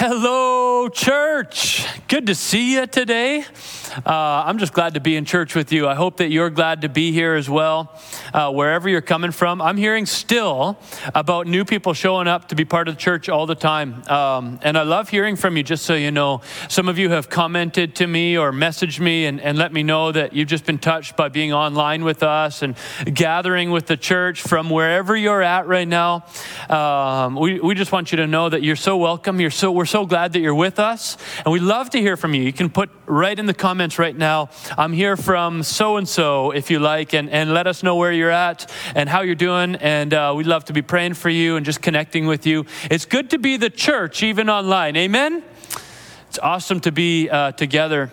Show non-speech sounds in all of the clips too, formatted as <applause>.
Hello, church. Good to see you today. Uh, I'm just glad to be in church with you. I hope that you're glad to be here as well, uh, wherever you're coming from. I'm hearing still about new people showing up to be part of the church all the time. Um, and I love hearing from you, just so you know. Some of you have commented to me or messaged me and, and let me know that you've just been touched by being online with us and gathering with the church from wherever you're at right now. Um, we, we just want you to know that you're so welcome. You're so, we're so glad that you're with us. And we love to hear from you. You can put right in the comments right now. I'm here from so and so, if you like, and, and let us know where you're at and how you're doing. And uh, we'd love to be praying for you and just connecting with you. It's good to be the church, even online. Amen? It's awesome to be uh, together.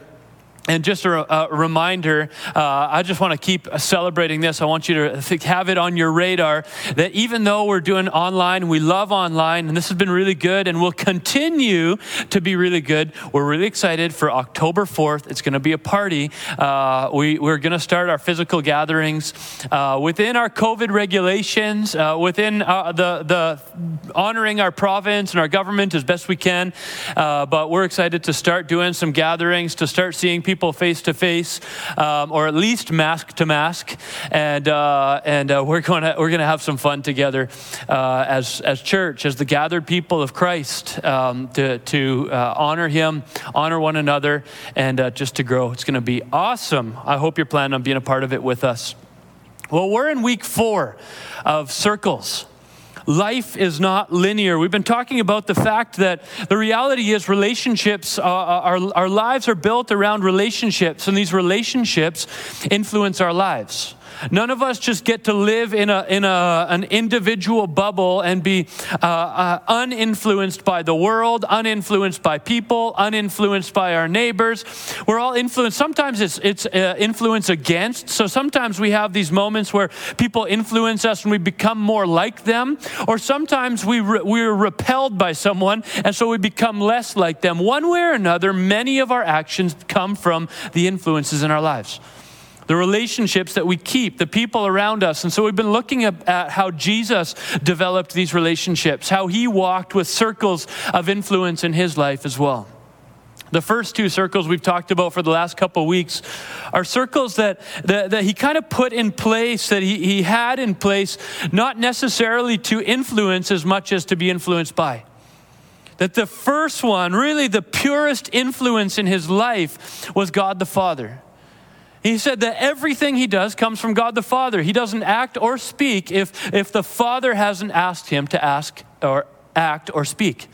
And just a, a reminder, uh, I just want to keep celebrating this. I want you to have it on your radar that even though we're doing online, we love online, and this has been really good and will continue to be really good. We're really excited for October 4th. It's going to be a party. Uh, we, we're going to start our physical gatherings uh, within our COVID regulations, uh, within uh, the, the honoring our province and our government as best we can. Uh, but we're excited to start doing some gatherings, to start seeing people people face to face, um, or at least mask to mask, and uh, and uh, we're going to we're going to have some fun together uh, as as church, as the gathered people of Christ, um, to to uh, honor Him, honor one another, and uh, just to grow. It's going to be awesome. I hope you're planning on being a part of it with us. Well, we're in week four of circles life is not linear. We've been talking about the fact that the reality is relationships, uh, uh, our, our lives are built around relationships, and these relationships influence our lives. None of us just get to live in, a, in a, an individual bubble and be uh, uh, uninfluenced by the world, uninfluenced by people, uninfluenced by our neighbors. We're all influenced. Sometimes it's, it's uh, influence against. So sometimes we have these moments where people influence us and we become more like them. Or sometimes we re- we're repelled by someone and so we become less like them. One way or another, many of our actions come from the influences in our lives the relationships that we keep, the people around us. And so we've been looking at, how Jesus developed these relationships, how he walked with circles of influence in his life as well. The first two circles we've talked about for the last couple weeks are circles that, that, that, he kind of put in place, that he, he had in place, not necessarily to influence as much as to be influenced by. That the first one, really the purest influence in his life, was God the Father. He said that everything he does comes from God the Father. He doesn't act or speak if, if the Father hasn't asked him to ask or act or speak.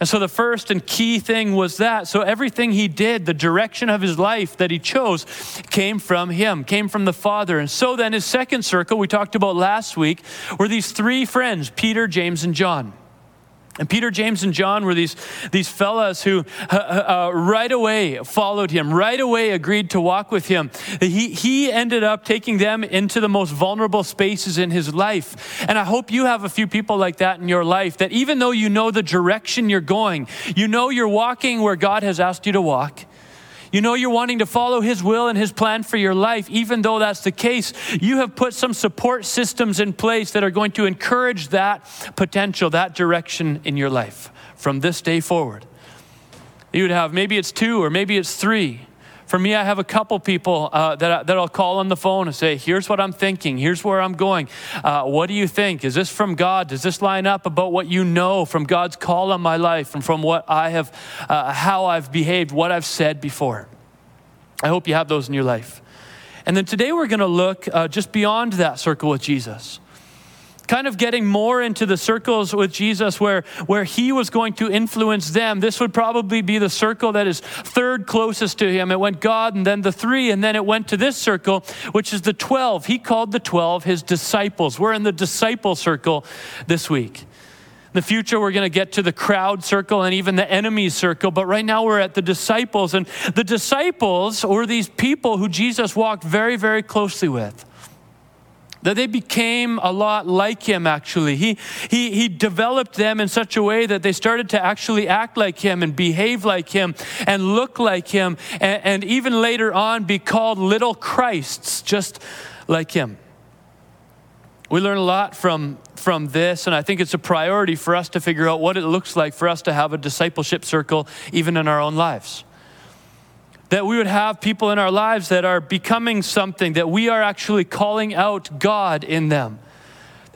And so the first and key thing was that. So everything he did, the direction of his life that he chose, came from him, came from the Father. And so then his second circle, we talked about last week, were these three friends Peter, James, and John. And Peter, James, and John were these, these fellas who uh, uh, right away followed him, right away agreed to walk with him. He, he ended up taking them into the most vulnerable spaces in his life. And I hope you have a few people like that in your life that even though you know the direction you're going, you know you're walking where God has asked you to walk, you know you're wanting to follow His will and His plan for your life. Even though that's the case, you have put some support systems in place that are going to encourage that potential, that direction in your life from this day forward. You would have maybe it's two or maybe it's three. For me, I have a couple people uh, that, that I'll call on the phone and say, Here's what I'm thinking. Here's where I'm going. Uh, what do you think? Is this from God? Does this line up about what you know from God's call on my life and from what I have, uh, how I've behaved, what I've said before? I hope you have those in your life. And then today we're going to look uh, just beyond that circle with Jesus kind of getting more into the circles with Jesus where, where he was going to influence them. This would probably be the circle that is third closest to him. It went God and then the three, and then it went to this circle, which is the 12. He called the 12 his disciples. We're in the disciple circle this week. In the future, we're going to get to the crowd circle and even the enemy circle, but right now we're at the disciples. And the disciples were these people who Jesus walked very, very closely with that they became a lot like him actually he, he, he developed them in such a way that they started to actually act like him and behave like him and look like him and, and even later on be called little christs just like him We learn a lot from, from this, and I think it's a priority for us to figure out what it looks like for us to have a discipleship circle even in our own lives. That we would have people in our lives that are becoming something, that we are actually calling out God in them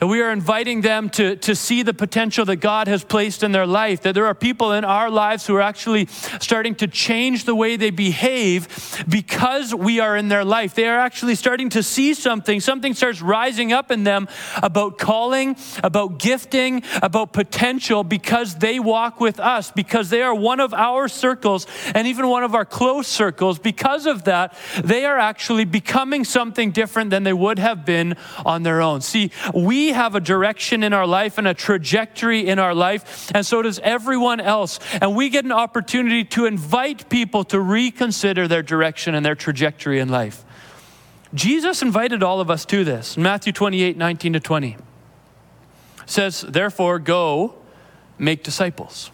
that we are inviting them to, to see the potential that God has placed in their life, that there are people in our lives who are actually starting to change the way they behave because we are in their life. They are actually starting to see something. Something starts rising up in them about calling, about gifting, about potential because they walk with us, because they are one of our circles and even one of our close circles. Because of that, they are actually becoming something different than they would have been on their own. See, we have a direction in our life and a trajectory in our life, and so does everyone else. And we get an opportunity to invite people to reconsider their direction and their trajectory in life. Jesus invited all of us to this. Matthew 28 19 to 20 says, Therefore, go make disciples.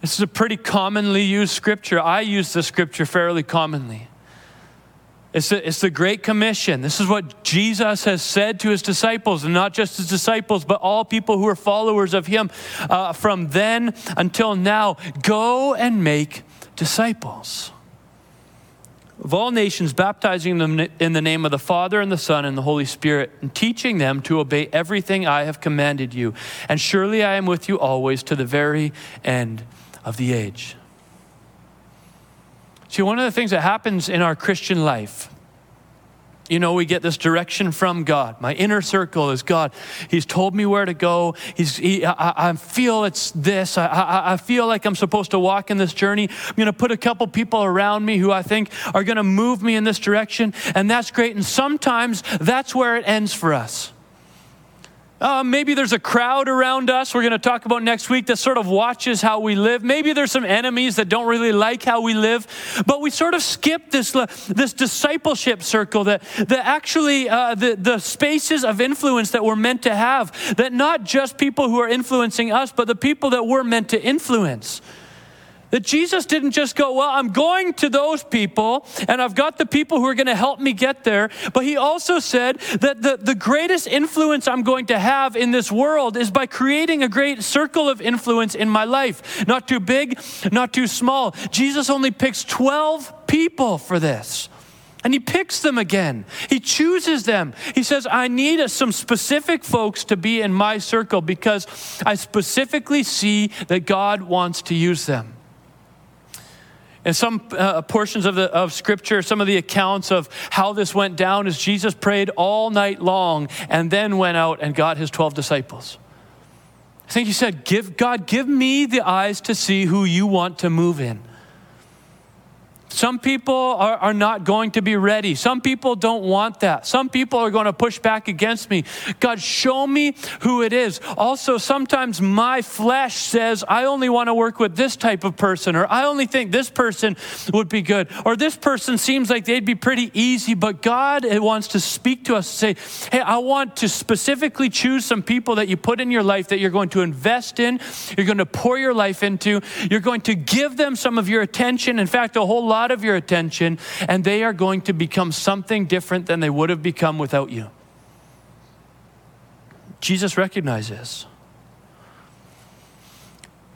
This is a pretty commonly used scripture. I use this scripture fairly commonly. It's the, it's the Great Commission. This is what Jesus has said to his disciples, and not just his disciples, but all people who are followers of him uh, from then until now. Go and make disciples of all nations, baptizing them in the name of the Father and the Son and the Holy Spirit, and teaching them to obey everything I have commanded you. And surely I am with you always to the very end of the age. See, one of the things that happens in our Christian life, you know, we get this direction from God. My inner circle is God. He's told me where to go. He's, he, I, I feel it's this. I, I, I feel like I'm supposed to walk in this journey. I'm going to put a couple people around me who I think are going to move me in this direction, and that's great. And sometimes that's where it ends for us. Uh, maybe there's a crowd around us we're going to talk about next week that sort of watches how we live. Maybe there's some enemies that don't really like how we live, but we sort of skip this, this discipleship circle that, that actually uh, the, the spaces of influence that we're meant to have, that not just people who are influencing us, but the people that we're meant to influence. That Jesus didn't just go, Well, I'm going to those people and I've got the people who are going to help me get there. But he also said that the, the greatest influence I'm going to have in this world is by creating a great circle of influence in my life. Not too big, not too small. Jesus only picks 12 people for this. And he picks them again. He chooses them. He says, I need some specific folks to be in my circle because I specifically see that God wants to use them. And some uh, portions of, the, of scripture, some of the accounts of how this went down is Jesus prayed all night long and then went out and got his 12 disciples. I think he said, give, God, give me the eyes to see who you want to move in. Some people are, are not going to be ready. Some people don't want that. Some people are going to push back against me. God, show me who it is. Also, sometimes my flesh says, I only want to work with this type of person, or I only think this person would be good, or this person seems like they'd be pretty easy. But God eh, wants to speak to us and say, Hey, I want to specifically choose some people that you put in your life that you're going to invest in, you're going to pour your life into, you're going to give them some of your attention. In fact, a whole lot lot of your attention, and they are going to become something different than they would have become without you. Jesus recognizes.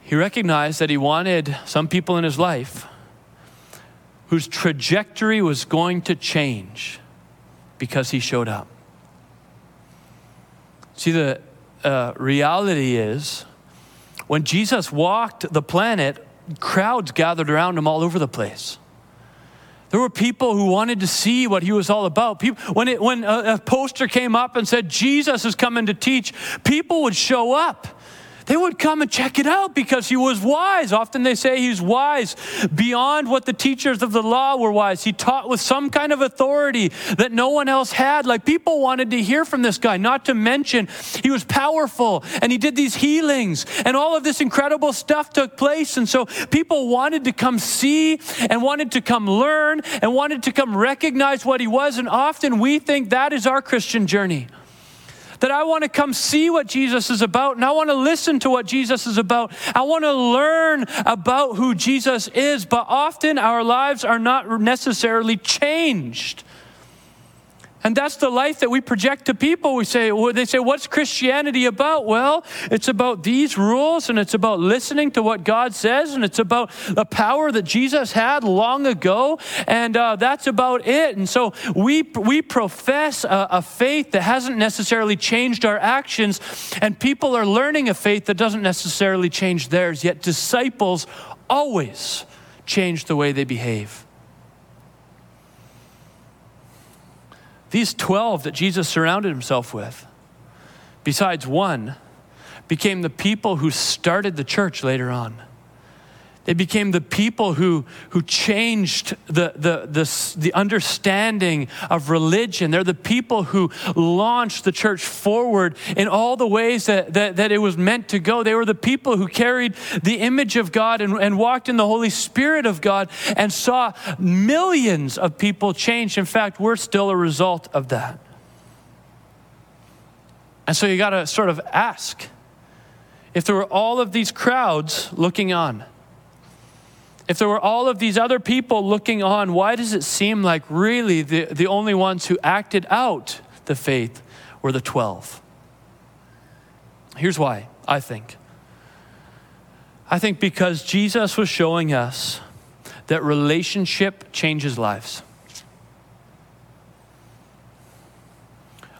He recognized that he wanted some people in his life whose trajectory was going to change because he showed up. See, the uh, reality is when Jesus walked the planet, crowds gathered around him all over the place. There were people who wanted to see what he was all about. People, when, it, when a, a poster came up and said, Jesus is coming to teach, people would show up they would come and check it out because he was wise. Often they say he's wise beyond what the teachers of the law were wise. He taught with some kind of authority that no one else had. Like people wanted to hear from this guy, not to mention he was powerful and he did these healings and all of this incredible stuff took place. And so people wanted to come see and wanted to come learn and wanted to come recognize what he was. And often we think that is our Christian journey that I want to come see what Jesus is about and I want to listen to what Jesus is about. I want to learn about who Jesus is, but often our lives are not necessarily changed. And that's the life that we project to people. We say, they say, what's Christianity about? Well, it's about these rules and it's about listening to what God says and it's about the power that Jesus had long ago. And uh, that's about it. And so we, we profess a, a faith that hasn't necessarily changed our actions. And people are learning a faith that doesn't necessarily change theirs. Yet disciples always change the way they behave. These 12 that Jesus surrounded himself with, besides one, became the people who started the church later on. They became the people who, who changed the, the, the, the, understanding of religion. They're the people who launched the church forward in all the ways that, that, that it was meant to go. They were the people who carried the image of God and, and walked in the Holy Spirit of God and saw millions of people change. In fact, we're still a result of that. And so you got to sort of ask if there were all of these crowds looking on if there were all of these other people looking on, why does it seem like really the, the only ones who acted out the faith were the 12? Here's why, I think. I think because Jesus was showing us that relationship changes lives.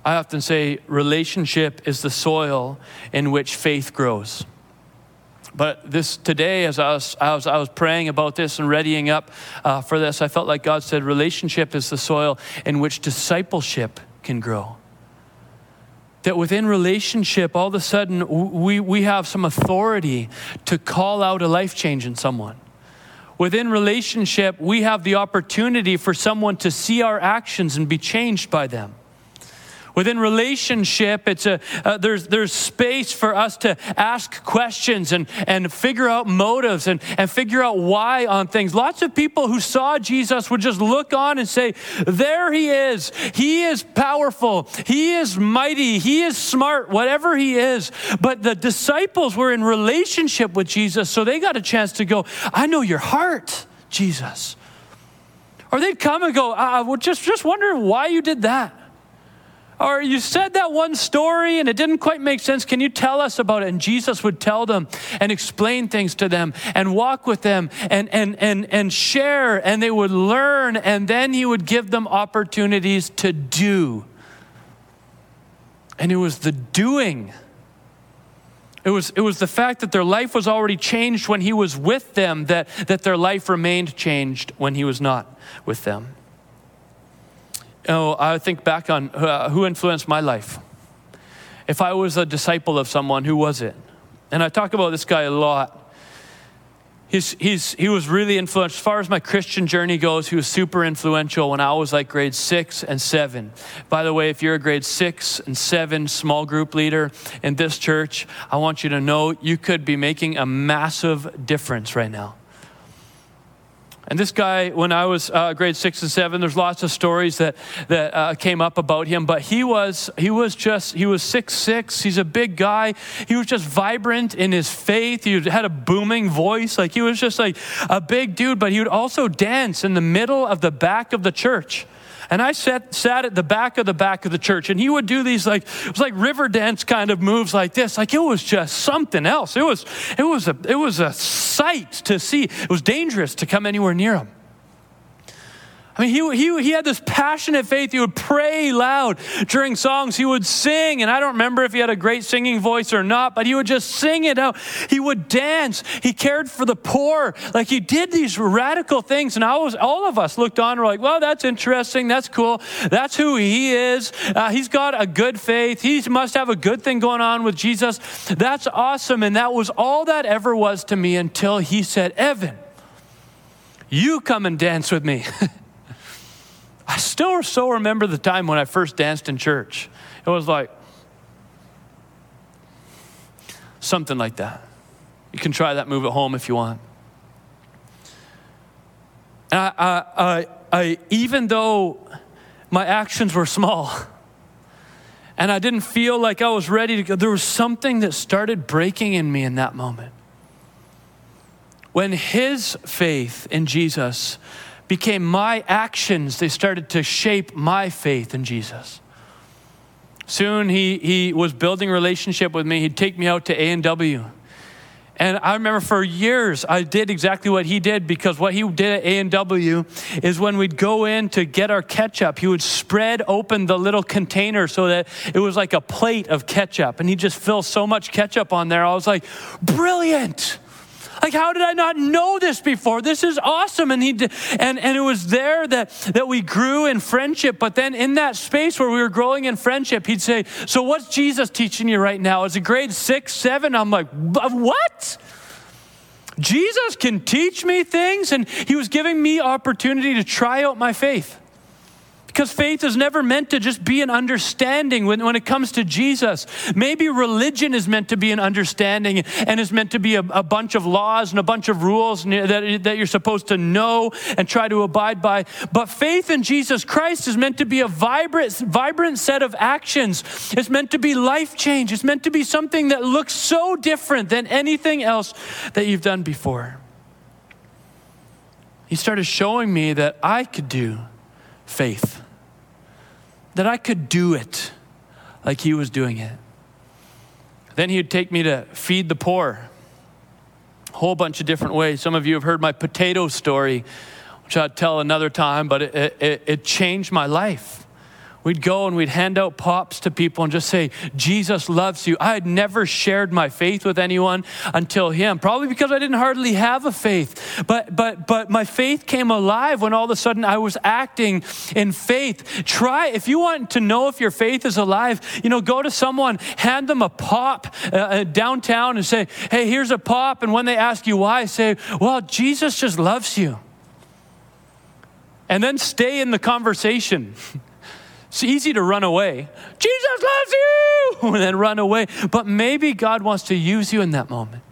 I often say relationship is the soil in which faith grows. But this today, as I was, I was, I was praying about this and readying up uh, for this, I felt like God said, relationship is the soil in which discipleship can grow. That within relationship, all of a sudden, we, we have some authority to call out a life change in someone. Within relationship, we have the opportunity for someone to see our actions and be changed by them. Within relationship, it's a, uh, there's, there's space for us to ask questions and, and figure out motives and, and figure out why on things. Lots of people who saw Jesus would just look on and say, There he is. He is powerful. He is mighty. He is smart, whatever he is. But the disciples were in relationship with Jesus, so they got a chance to go, I know your heart, Jesus. Or they'd come and go, I uh, just, just wondering why you did that. Or you said that one story and it didn't quite make sense. Can you tell us about it? And Jesus would tell them and explain things to them and walk with them and, and, and, and share, and they would learn, and then he would give them opportunities to do. And it was the doing. It was, it was the fact that their life was already changed when he was with them, that, that their life remained changed when he was not with them know, I think back on uh, who influenced my life. If I was a disciple of someone, who was it? And I talk about this guy a lot. He's, he's, he was really influential. As far as my Christian journey goes, he was super influential when I was like grade six and seven. By the way, if you're a grade six and seven small group leader in this church, I want you to know you could be making a massive difference right now. And this guy, when I was uh, grade six and seven, there's lots of stories that, that uh, came up about him, but he was, he was just, he was six six. He's a big guy. He was just vibrant in his faith. He had a booming voice. Like he was just like a big dude, but he would also dance in the middle of the back of the church. And I sat, sat at the back of the back of the church, and he would do these like it was like river dance kind of moves like this. Like it was just something else. It was it was a it was a sight to see. It was dangerous to come anywhere near him. I mean, he, he, he had this passionate faith. He would pray loud during songs. He would sing, and I don't remember if he had a great singing voice or not, but he would just sing it out. He would dance. He cared for the poor. Like he did these radical things, and I was, all of us looked on and were like, well, that's interesting. That's cool. That's who he is. Uh, he's got a good faith. He must have a good thing going on with Jesus. That's awesome. And that was all that ever was to me until he said, Evan, you come and dance with me. <laughs> I still so remember the time when I first danced in church. It was like something like that. You can try that move at home if you want. I, I, I, I, even though my actions were small <laughs> and I didn't feel like I was ready to go, there was something that started breaking in me in that moment. When his faith in Jesus became my actions. They started to shape my faith in Jesus. Soon he, he was building relationship with me. He'd take me out to A&W. And I remember for years I did exactly what he did because what he did at A&W is when we'd go in to get our ketchup, he would spread open the little container so that it was like a plate of ketchup. And he'd just fill so much ketchup on there. I was like, brilliant. Like, how did I not know this before? This is awesome. And he did, and, and it was there that, that we grew in friendship. But then in that space where we were growing in friendship, he'd say, So what's Jesus teaching you right now? Is it grade six, seven? I'm like, What? Jesus can teach me things, and he was giving me opportunity to try out my faith. Because faith is never meant to just be an understanding when, when it comes to Jesus. Maybe religion is meant to be an understanding and is meant to be a, a bunch of laws and a bunch of rules that, that you're supposed to know and try to abide by. But faith in Jesus Christ is meant to be a vibrant, vibrant set of actions. It's meant to be life change. It's meant to be something that looks so different than anything else that you've done before. He started showing me that I could do faith. That I could do it like he was doing it. Then he'd take me to feed the poor. A whole bunch of different ways. Some of you have heard my potato story, which I'll tell another time, but it, it, it changed my life. We'd go and we'd hand out pops to people and just say, Jesus loves you. I had never shared my faith with anyone until him, probably because I didn't hardly have a faith. But, but, but my faith came alive when all of a sudden I was acting in faith. Try, if you want to know if your faith is alive, you know, go to someone, hand them a pop uh, uh downtown and say, hey, here's a pop. And when they ask you why, say, well, Jesus just loves you. And then stay in the conversation. <laughs> It's easy to run away. Jesus loves you! <laughs> And then run away. But maybe God wants to use you in that moment.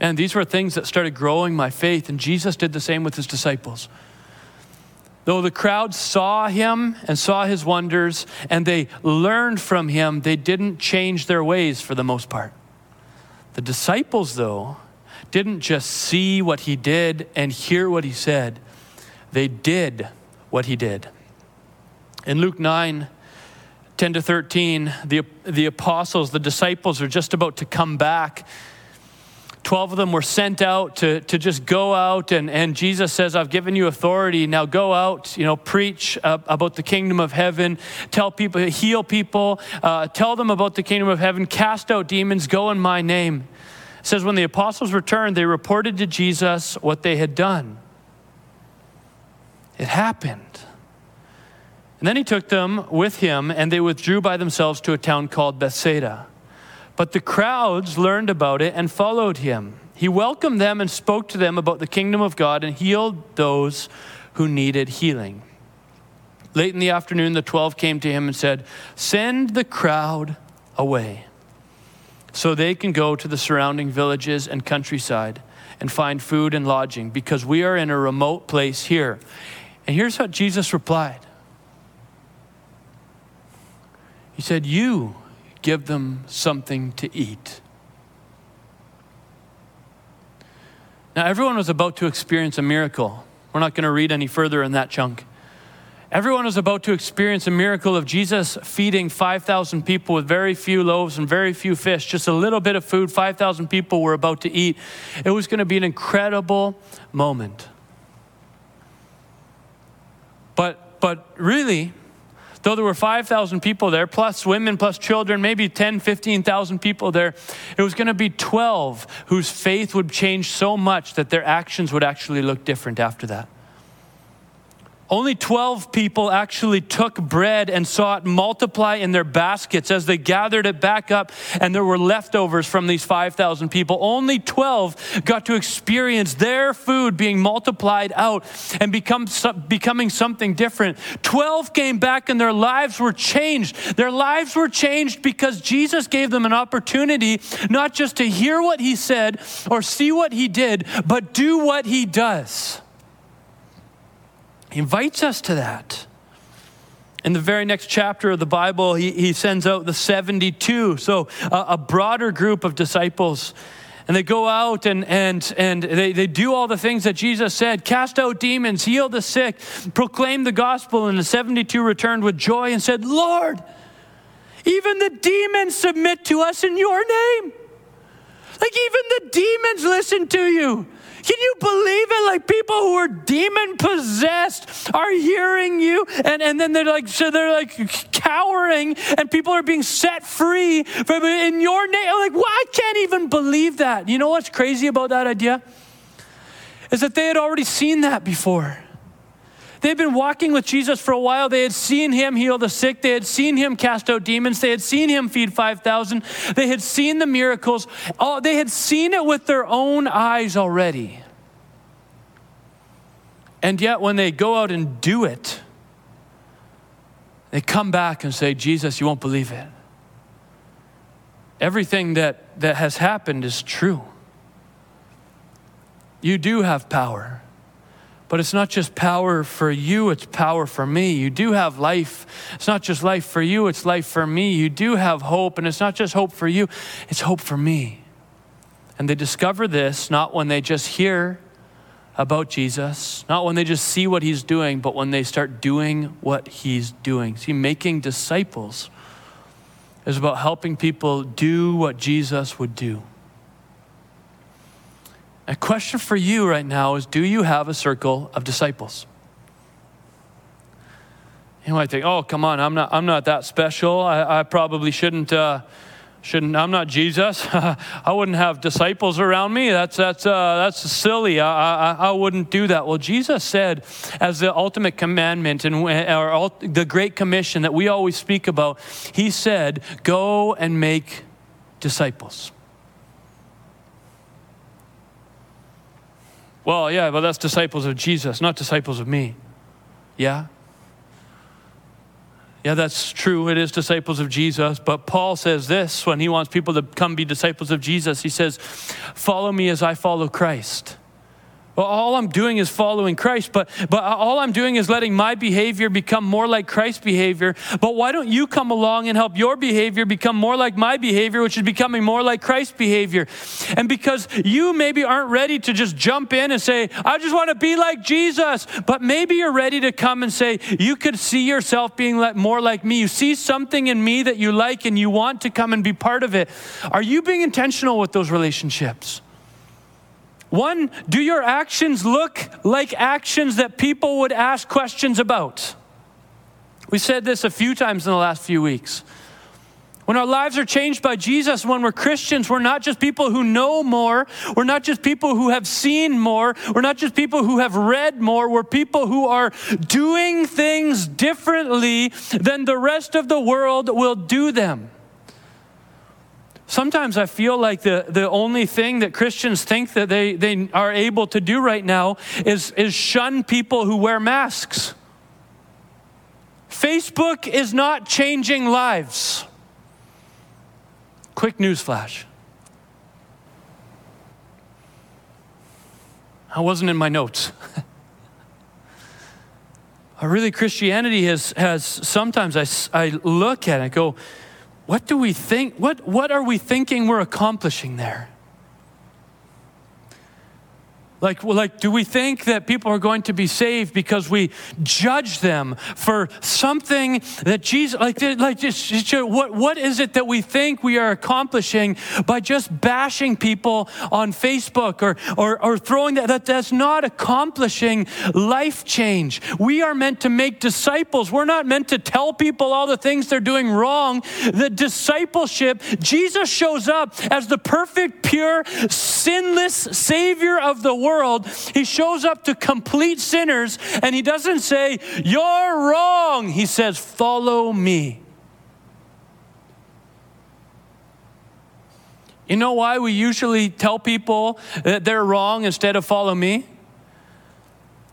And these were things that started growing my faith. And Jesus did the same with his disciples. Though the crowd saw him and saw his wonders and they learned from him, they didn't change their ways for the most part. The disciples, though, didn't just see what he did and hear what he said, they did what he did. In Luke 9, 10 to 13, the, the apostles, the disciples, are just about to come back. 12 of them were sent out to, to just go out, and, and Jesus says, I've given you authority. Now go out, you know, preach uh, about the kingdom of heaven, tell people, heal people, uh, tell them about the kingdom of heaven, cast out demons, go in my name. It says, when the apostles returned, they reported to Jesus what they had done. It happened. And then he took them with him, and they withdrew by themselves to a town called Bethsaida. But the crowds learned about it and followed him. He welcomed them and spoke to them about the kingdom of God and healed those who needed healing. Late in the afternoon, the twelve came to him and said, Send the crowd away so they can go to the surrounding villages and countryside and find food and lodging because we are in a remote place here. And here's what Jesus replied He said, You give them something to eat. Now, everyone was about to experience a miracle. We're not going to read any further in that chunk. Everyone was about to experience a miracle of Jesus feeding 5,000 people with very few loaves and very few fish, just a little bit of food. 5,000 people were about to eat. It was going to be an incredible moment. But, but really, Though there were 5,000 people there, plus women, plus children, maybe 10, 15,000 people there, it was going to be 12 whose faith would change so much that their actions would actually look different after that. Only 12 people actually took bread and saw it multiply in their baskets as they gathered it back up, and there were leftovers from these 5,000 people. Only 12 got to experience their food being multiplied out and become, becoming something different. 12 came back and their lives were changed. Their lives were changed because Jesus gave them an opportunity not just to hear what he said or see what he did, but do what he does. He invites us to that. In the very next chapter of the Bible, he, he sends out the 72, so a, a broader group of disciples. And they go out and, and, and they, they do all the things that Jesus said cast out demons, heal the sick, proclaim the gospel. And the 72 returned with joy and said, Lord, even the demons submit to us in your name. Like, even the demons listen to you. Can you believe it? Like people who are demon possessed are hearing you, and, and then they're like, so they're like cowering, and people are being set free from in your name. Like, well, I can't even believe that. You know what's crazy about that idea? Is that they had already seen that before. They'd been walking with Jesus for a while. They had seen him heal the sick. They had seen him cast out demons. They had seen him feed 5,000. They had seen the miracles. Oh, they had seen it with their own eyes already. And yet, when they go out and do it, they come back and say, Jesus, you won't believe it. Everything that, that has happened is true. You do have power. But it's not just power for you, it's power for me. You do have life. It's not just life for you, it's life for me. You do have hope, and it's not just hope for you, it's hope for me. And they discover this not when they just hear about Jesus, not when they just see what he's doing, but when they start doing what he's doing. See, making disciples is about helping people do what Jesus would do. A question for you right now is Do you have a circle of disciples? You might think, oh, come on, I'm not, I'm not that special. I, I probably shouldn't, uh, shouldn't, I'm not Jesus. <laughs> I wouldn't have disciples around me. That's, that's, uh, that's silly. I, I, I wouldn't do that. Well, Jesus said, as the ultimate commandment and the Great Commission that we always speak about, He said, go and make disciples. Well, yeah, but that's disciples of Jesus, not disciples of me. Yeah? Yeah, that's true. It is disciples of Jesus. But Paul says this when he wants people to come be disciples of Jesus. He says, Follow me as I follow Christ. Well, all I'm doing is following Christ, but, but all I'm doing is letting my behavior become more like Christ's behavior. But why don't you come along and help your behavior become more like my behavior, which is becoming more like Christ's behavior? And because you maybe aren't ready to just jump in and say, I just want to be like Jesus, but maybe you're ready to come and say, You could see yourself being more like me. You see something in me that you like and you want to come and be part of it. Are you being intentional with those relationships? One, do your actions look like actions that people would ask questions about? We said this a few times in the last few weeks. When our lives are changed by Jesus, when we're Christians, we're not just people who know more. We're not just people who have seen more. We're not just people who have read more. We're people who are doing things differently than the rest of the world will do them. Sometimes I feel like the, the only thing that Christians think that they, they are able to do right now is, is shun people who wear masks. Facebook is not changing lives. Quick news flash. I wasn't in my notes. <laughs> I really, Christianity has, has sometimes I, I look at it and go, what do we think? What, what are we thinking we're accomplishing there? Like, like, do we think that people are going to be saved because we judge them for something that Jesus, like, like just, just, what, what is it that we think we are accomplishing by just bashing people on Facebook or, or, or throwing that, that? That's not accomplishing life change. We are meant to make disciples. We're not meant to tell people all the things they're doing wrong. The discipleship, Jesus shows up as the perfect, pure, sinless Savior of the world world, he shows up to complete sinners and he doesn't say, You're wrong. He says, Follow me. You know why we usually tell people that they're wrong instead of follow me?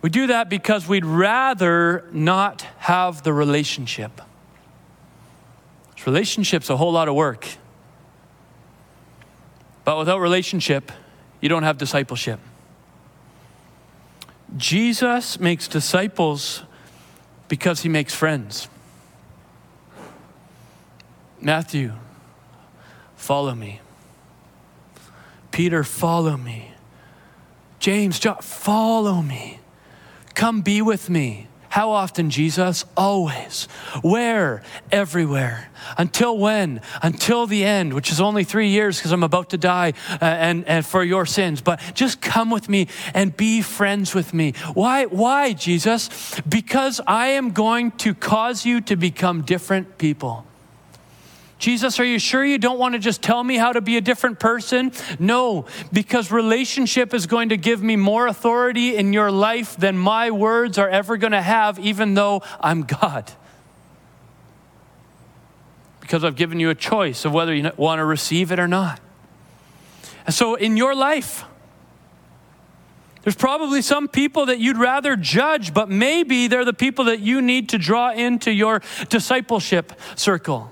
We do that because we'd rather not have the relationship. This relationship's a whole lot of work. But without relationship, you don't have discipleship. Jesus makes disciples because he makes friends. Matthew, follow me. Peter, follow me. James, John, follow me. Come be with me. How often, Jesus? Always. Where? Everywhere. Until when? Until the end, which is only three years because I'm about to die uh, and, and for your sins. But just come with me and be friends with me. Why? Why, Jesus? Because I am going to cause you to become different people. Jesus, are you sure you don't want to just tell me how to be a different person? No, because relationship is going to give me more authority in your life than my words are ever going to have, even though I'm God. Because I've given you a choice of whether you want to receive it or not. And so in your life, there's probably some people that you'd rather judge, but maybe they're the people that you need to draw into your discipleship circle.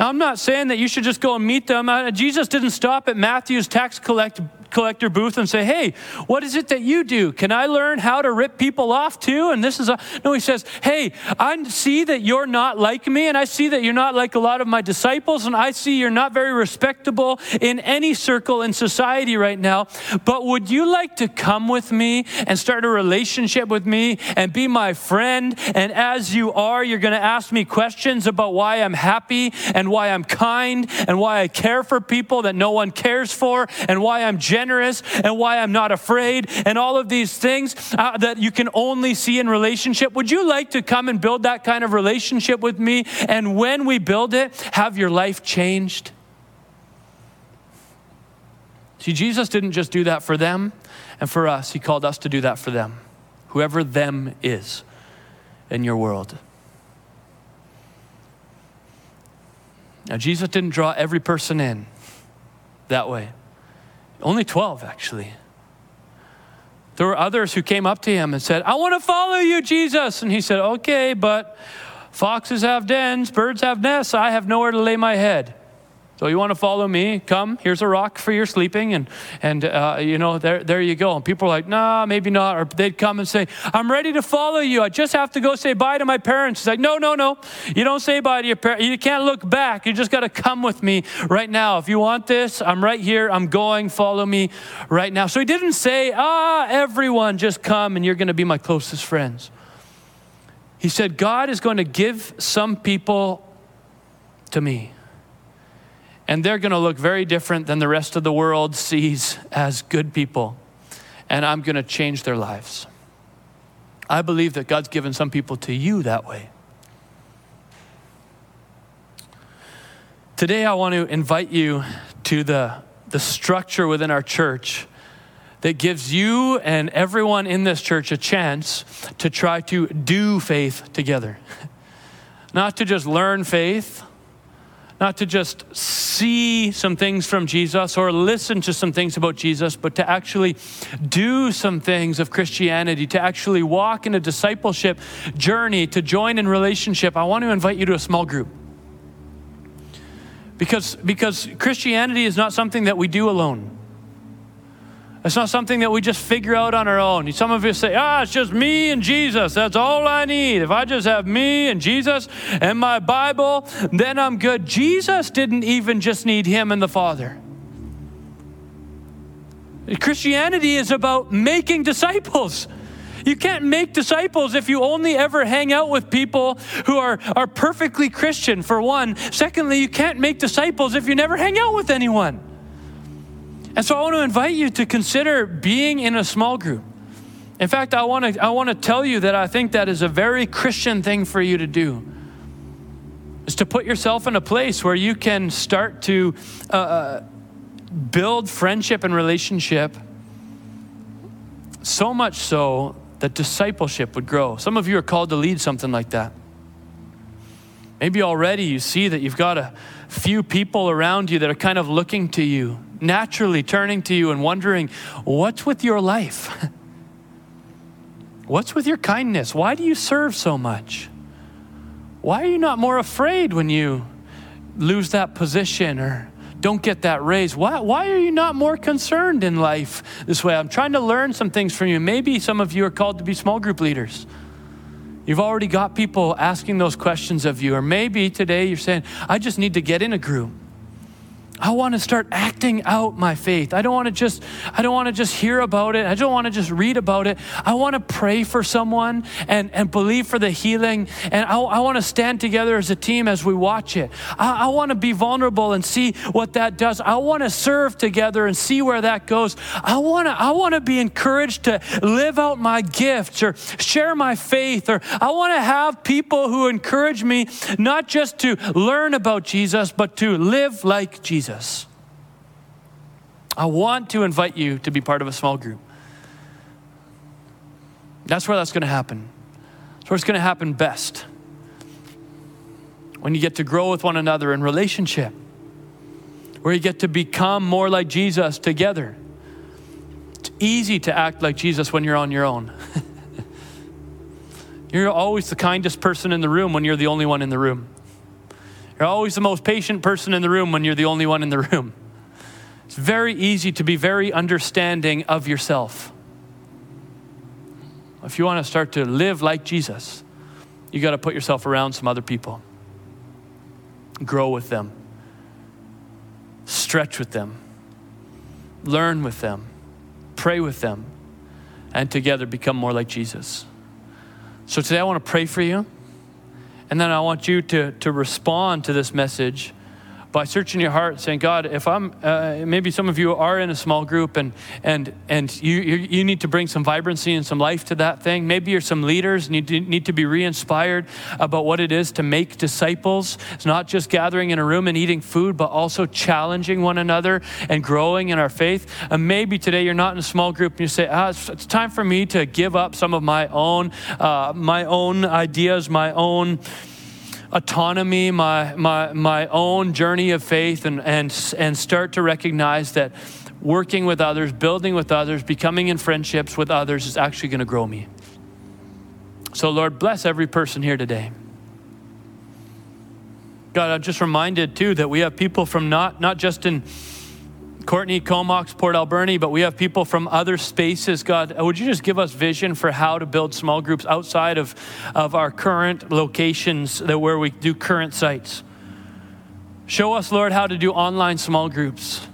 Now, I'm not saying that you should just go and meet them. Uh, Jesus didn't stop at Matthew's tax collect, collector booth and say, Hey, what is it that you do? Can I learn how to rip people off too? And this is a, no, he says, Hey, I see that you're not like me, and I see that you're not like a lot of my disciples, and I see you're not very respectable in any circle in society right now. But would you like to come with me and start a relationship with me and be my friend? And as you are, you're going to ask me questions about why I'm happy and why I'm kind and why I care for people that no one cares for and why I'm generous and why I'm not afraid and all of these things uh, that you can only see in relationship. Would you like to come and build that kind of relationship with me? And when we build it, have your life changed? See, Jesus didn't just do that for them and for us, He called us to do that for them, whoever them is in your world. Now, Jesus didn't draw every person in that way, only 12 actually. There were others who came up to him and said, I want to follow you, Jesus. And he said, Okay, but foxes have dens, birds have nests, I have nowhere to lay my head. So you want to follow me? Come. Here's a rock for your sleeping, and and uh, you know there there you go. And people are like, nah, maybe not. Or they'd come and say, I'm ready to follow you. I just have to go say bye to my parents. He's like, no, no, no. You don't say bye to your parents. You can't look back. You just got to come with me right now. If you want this, I'm right here. I'm going. Follow me right now. So he didn't say, ah, everyone, just come, and you're going to be my closest friends. He said, God is going to give some people to me and they're going to look very different than the rest of the world sees as good people. And I'm going to change their lives. I believe that God's given some people to you that way. Today, I want to invite you to the, the structure within our church that gives you and everyone in this church a chance to try to do faith together. <laughs> Not to just learn faith, not to just see some things from Jesus or listen to some things about Jesus, but to actually do some things of Christianity, to actually walk in a discipleship journey, to join in relationship, I want to invite you to a small group. Because, because Christianity is not something that we do alone. It's not something that we just figure out on our own. Some of you say, ah, it's just me and Jesus. That's all I need. If I just have me and Jesus and my Bible, then I'm good. Jesus didn't even just need him and the Father. Christianity is about making disciples. You can't make disciples if you only ever hang out with people who are, are perfectly Christian, for one. Secondly, you can't make disciples if you never hang out with anyone. And so I want to invite you to consider being in a small group. In fact, I want to, I want to tell you that I think that is a very Christian thing for you to do. Is to put yourself in a place where you can start to uh, uh build friendship and relationship so much so that discipleship would grow. Some of you are called to lead something like that. Maybe already you see that you've got a few people around you that are kind of looking to you naturally turning to you and wondering, what's with your life? <laughs> What's with your kindness? Why do you serve so much? Why are you not more afraid when you lose that position or don't get that raise? Why, why are you not more concerned in life this way? I'm trying to learn some things from you. Maybe some of you are called to be small group leaders. You've already got people asking those questions of you. Or maybe today you're saying, I just need to get in a group. I want to start acting out my faith. I don't want to just I don't want to just hear about it. I don't want to just read about it. I want to pray for someone and, and believe for the healing. And I, I want to stand together as a team as we watch it. I, I want to be vulnerable and see what that does. I want to serve together and see where that goes. I want to I want to be encouraged to live out my gifts or share my faith or I want to have people who encourage me not just to learn about Jesus but to live like Jesus. Jesus. I want to invite you to be part of a small group. That's where that's going to happen. That's where it's going to happen best. When you get to grow with one another in relationship, where you get to become more like Jesus together. It's easy to act like Jesus when you're on your own. <laughs> you're always the kindest person in the room when you're the only one in the room. You're always the most patient person in the room when you're the only one in the room. It's very easy to be very understanding of yourself. If you want to start to live like Jesus, you got to put yourself around some other people. Grow with them. Stretch with them. Learn with them. Pray with them. And together become more like Jesus. So today I want to pray for you. And then I want you to, to respond to this message by searching your heart, saying, God, if I'm, uh, maybe some of you are in a small group and, and, and you, you, need to bring some vibrancy and some life to that thing. Maybe you're some leaders, need need to be re inspired about what it is to make disciples. It's not just gathering in a room and eating food, but also challenging one another and growing in our faith. And maybe today you're not in a small group and you say, ah, it's, it's time for me to give up some of my own, uh, my own ideas, my own autonomy, my, my, my own journey of faith, and, and, and start to recognize that working with others, building with others, becoming in friendships with others is actually going to grow me. So, Lord, bless every person here today. God, I'm just reminded too that we have people from not, not just in Courtenay, Comox, Port Alberni, but we have people from other spaces. God, would you just give us vision for how to build small groups outside of, of our current locations that where we do current sites? Show us, Lord, how to do online small groups.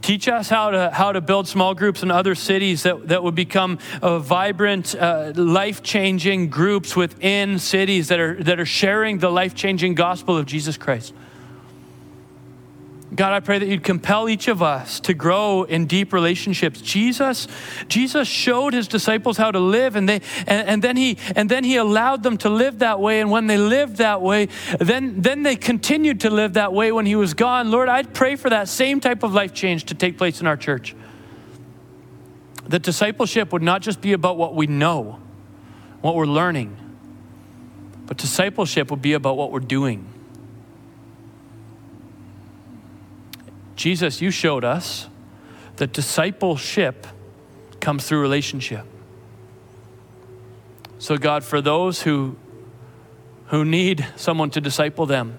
Teach us how to, how to build small groups in other cities that, that would become vibrant, uh, life changing groups within cities that are, that are sharing the life changing gospel of Jesus Christ. God, I pray that you'd compel each of us to grow in deep relationships. Jesus, Jesus showed his disciples how to live, and they and, and, then he and then he allowed them to live that way. And when they lived that way, then then they continued to live that way when he was gone. Lord, I'd pray for that same type of life change to take place in our church. That discipleship would not just be about what we know, what we're learning, but discipleship would be about what we're doing. Jesus, you showed us that discipleship comes through relationship. So, God, for those who, who need someone to disciple them,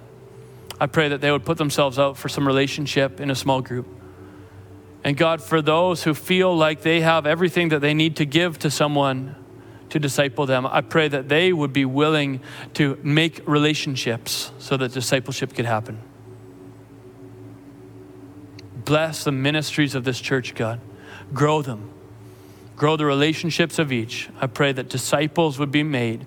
I pray that they would put themselves out for some relationship in a small group. And God, for those who feel like they have everything that they need to give to someone to disciple them, I pray that they would be willing to make relationships so that discipleship could happen. Bless the ministries of this church, God. Grow them. Grow the relationships of each. I pray that disciples would be made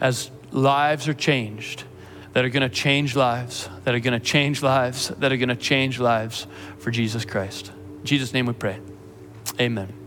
as lives are changed, that are going to change lives, that are going to change lives, that are going to change lives for Jesus Christ. In Jesus' name we pray. Amen.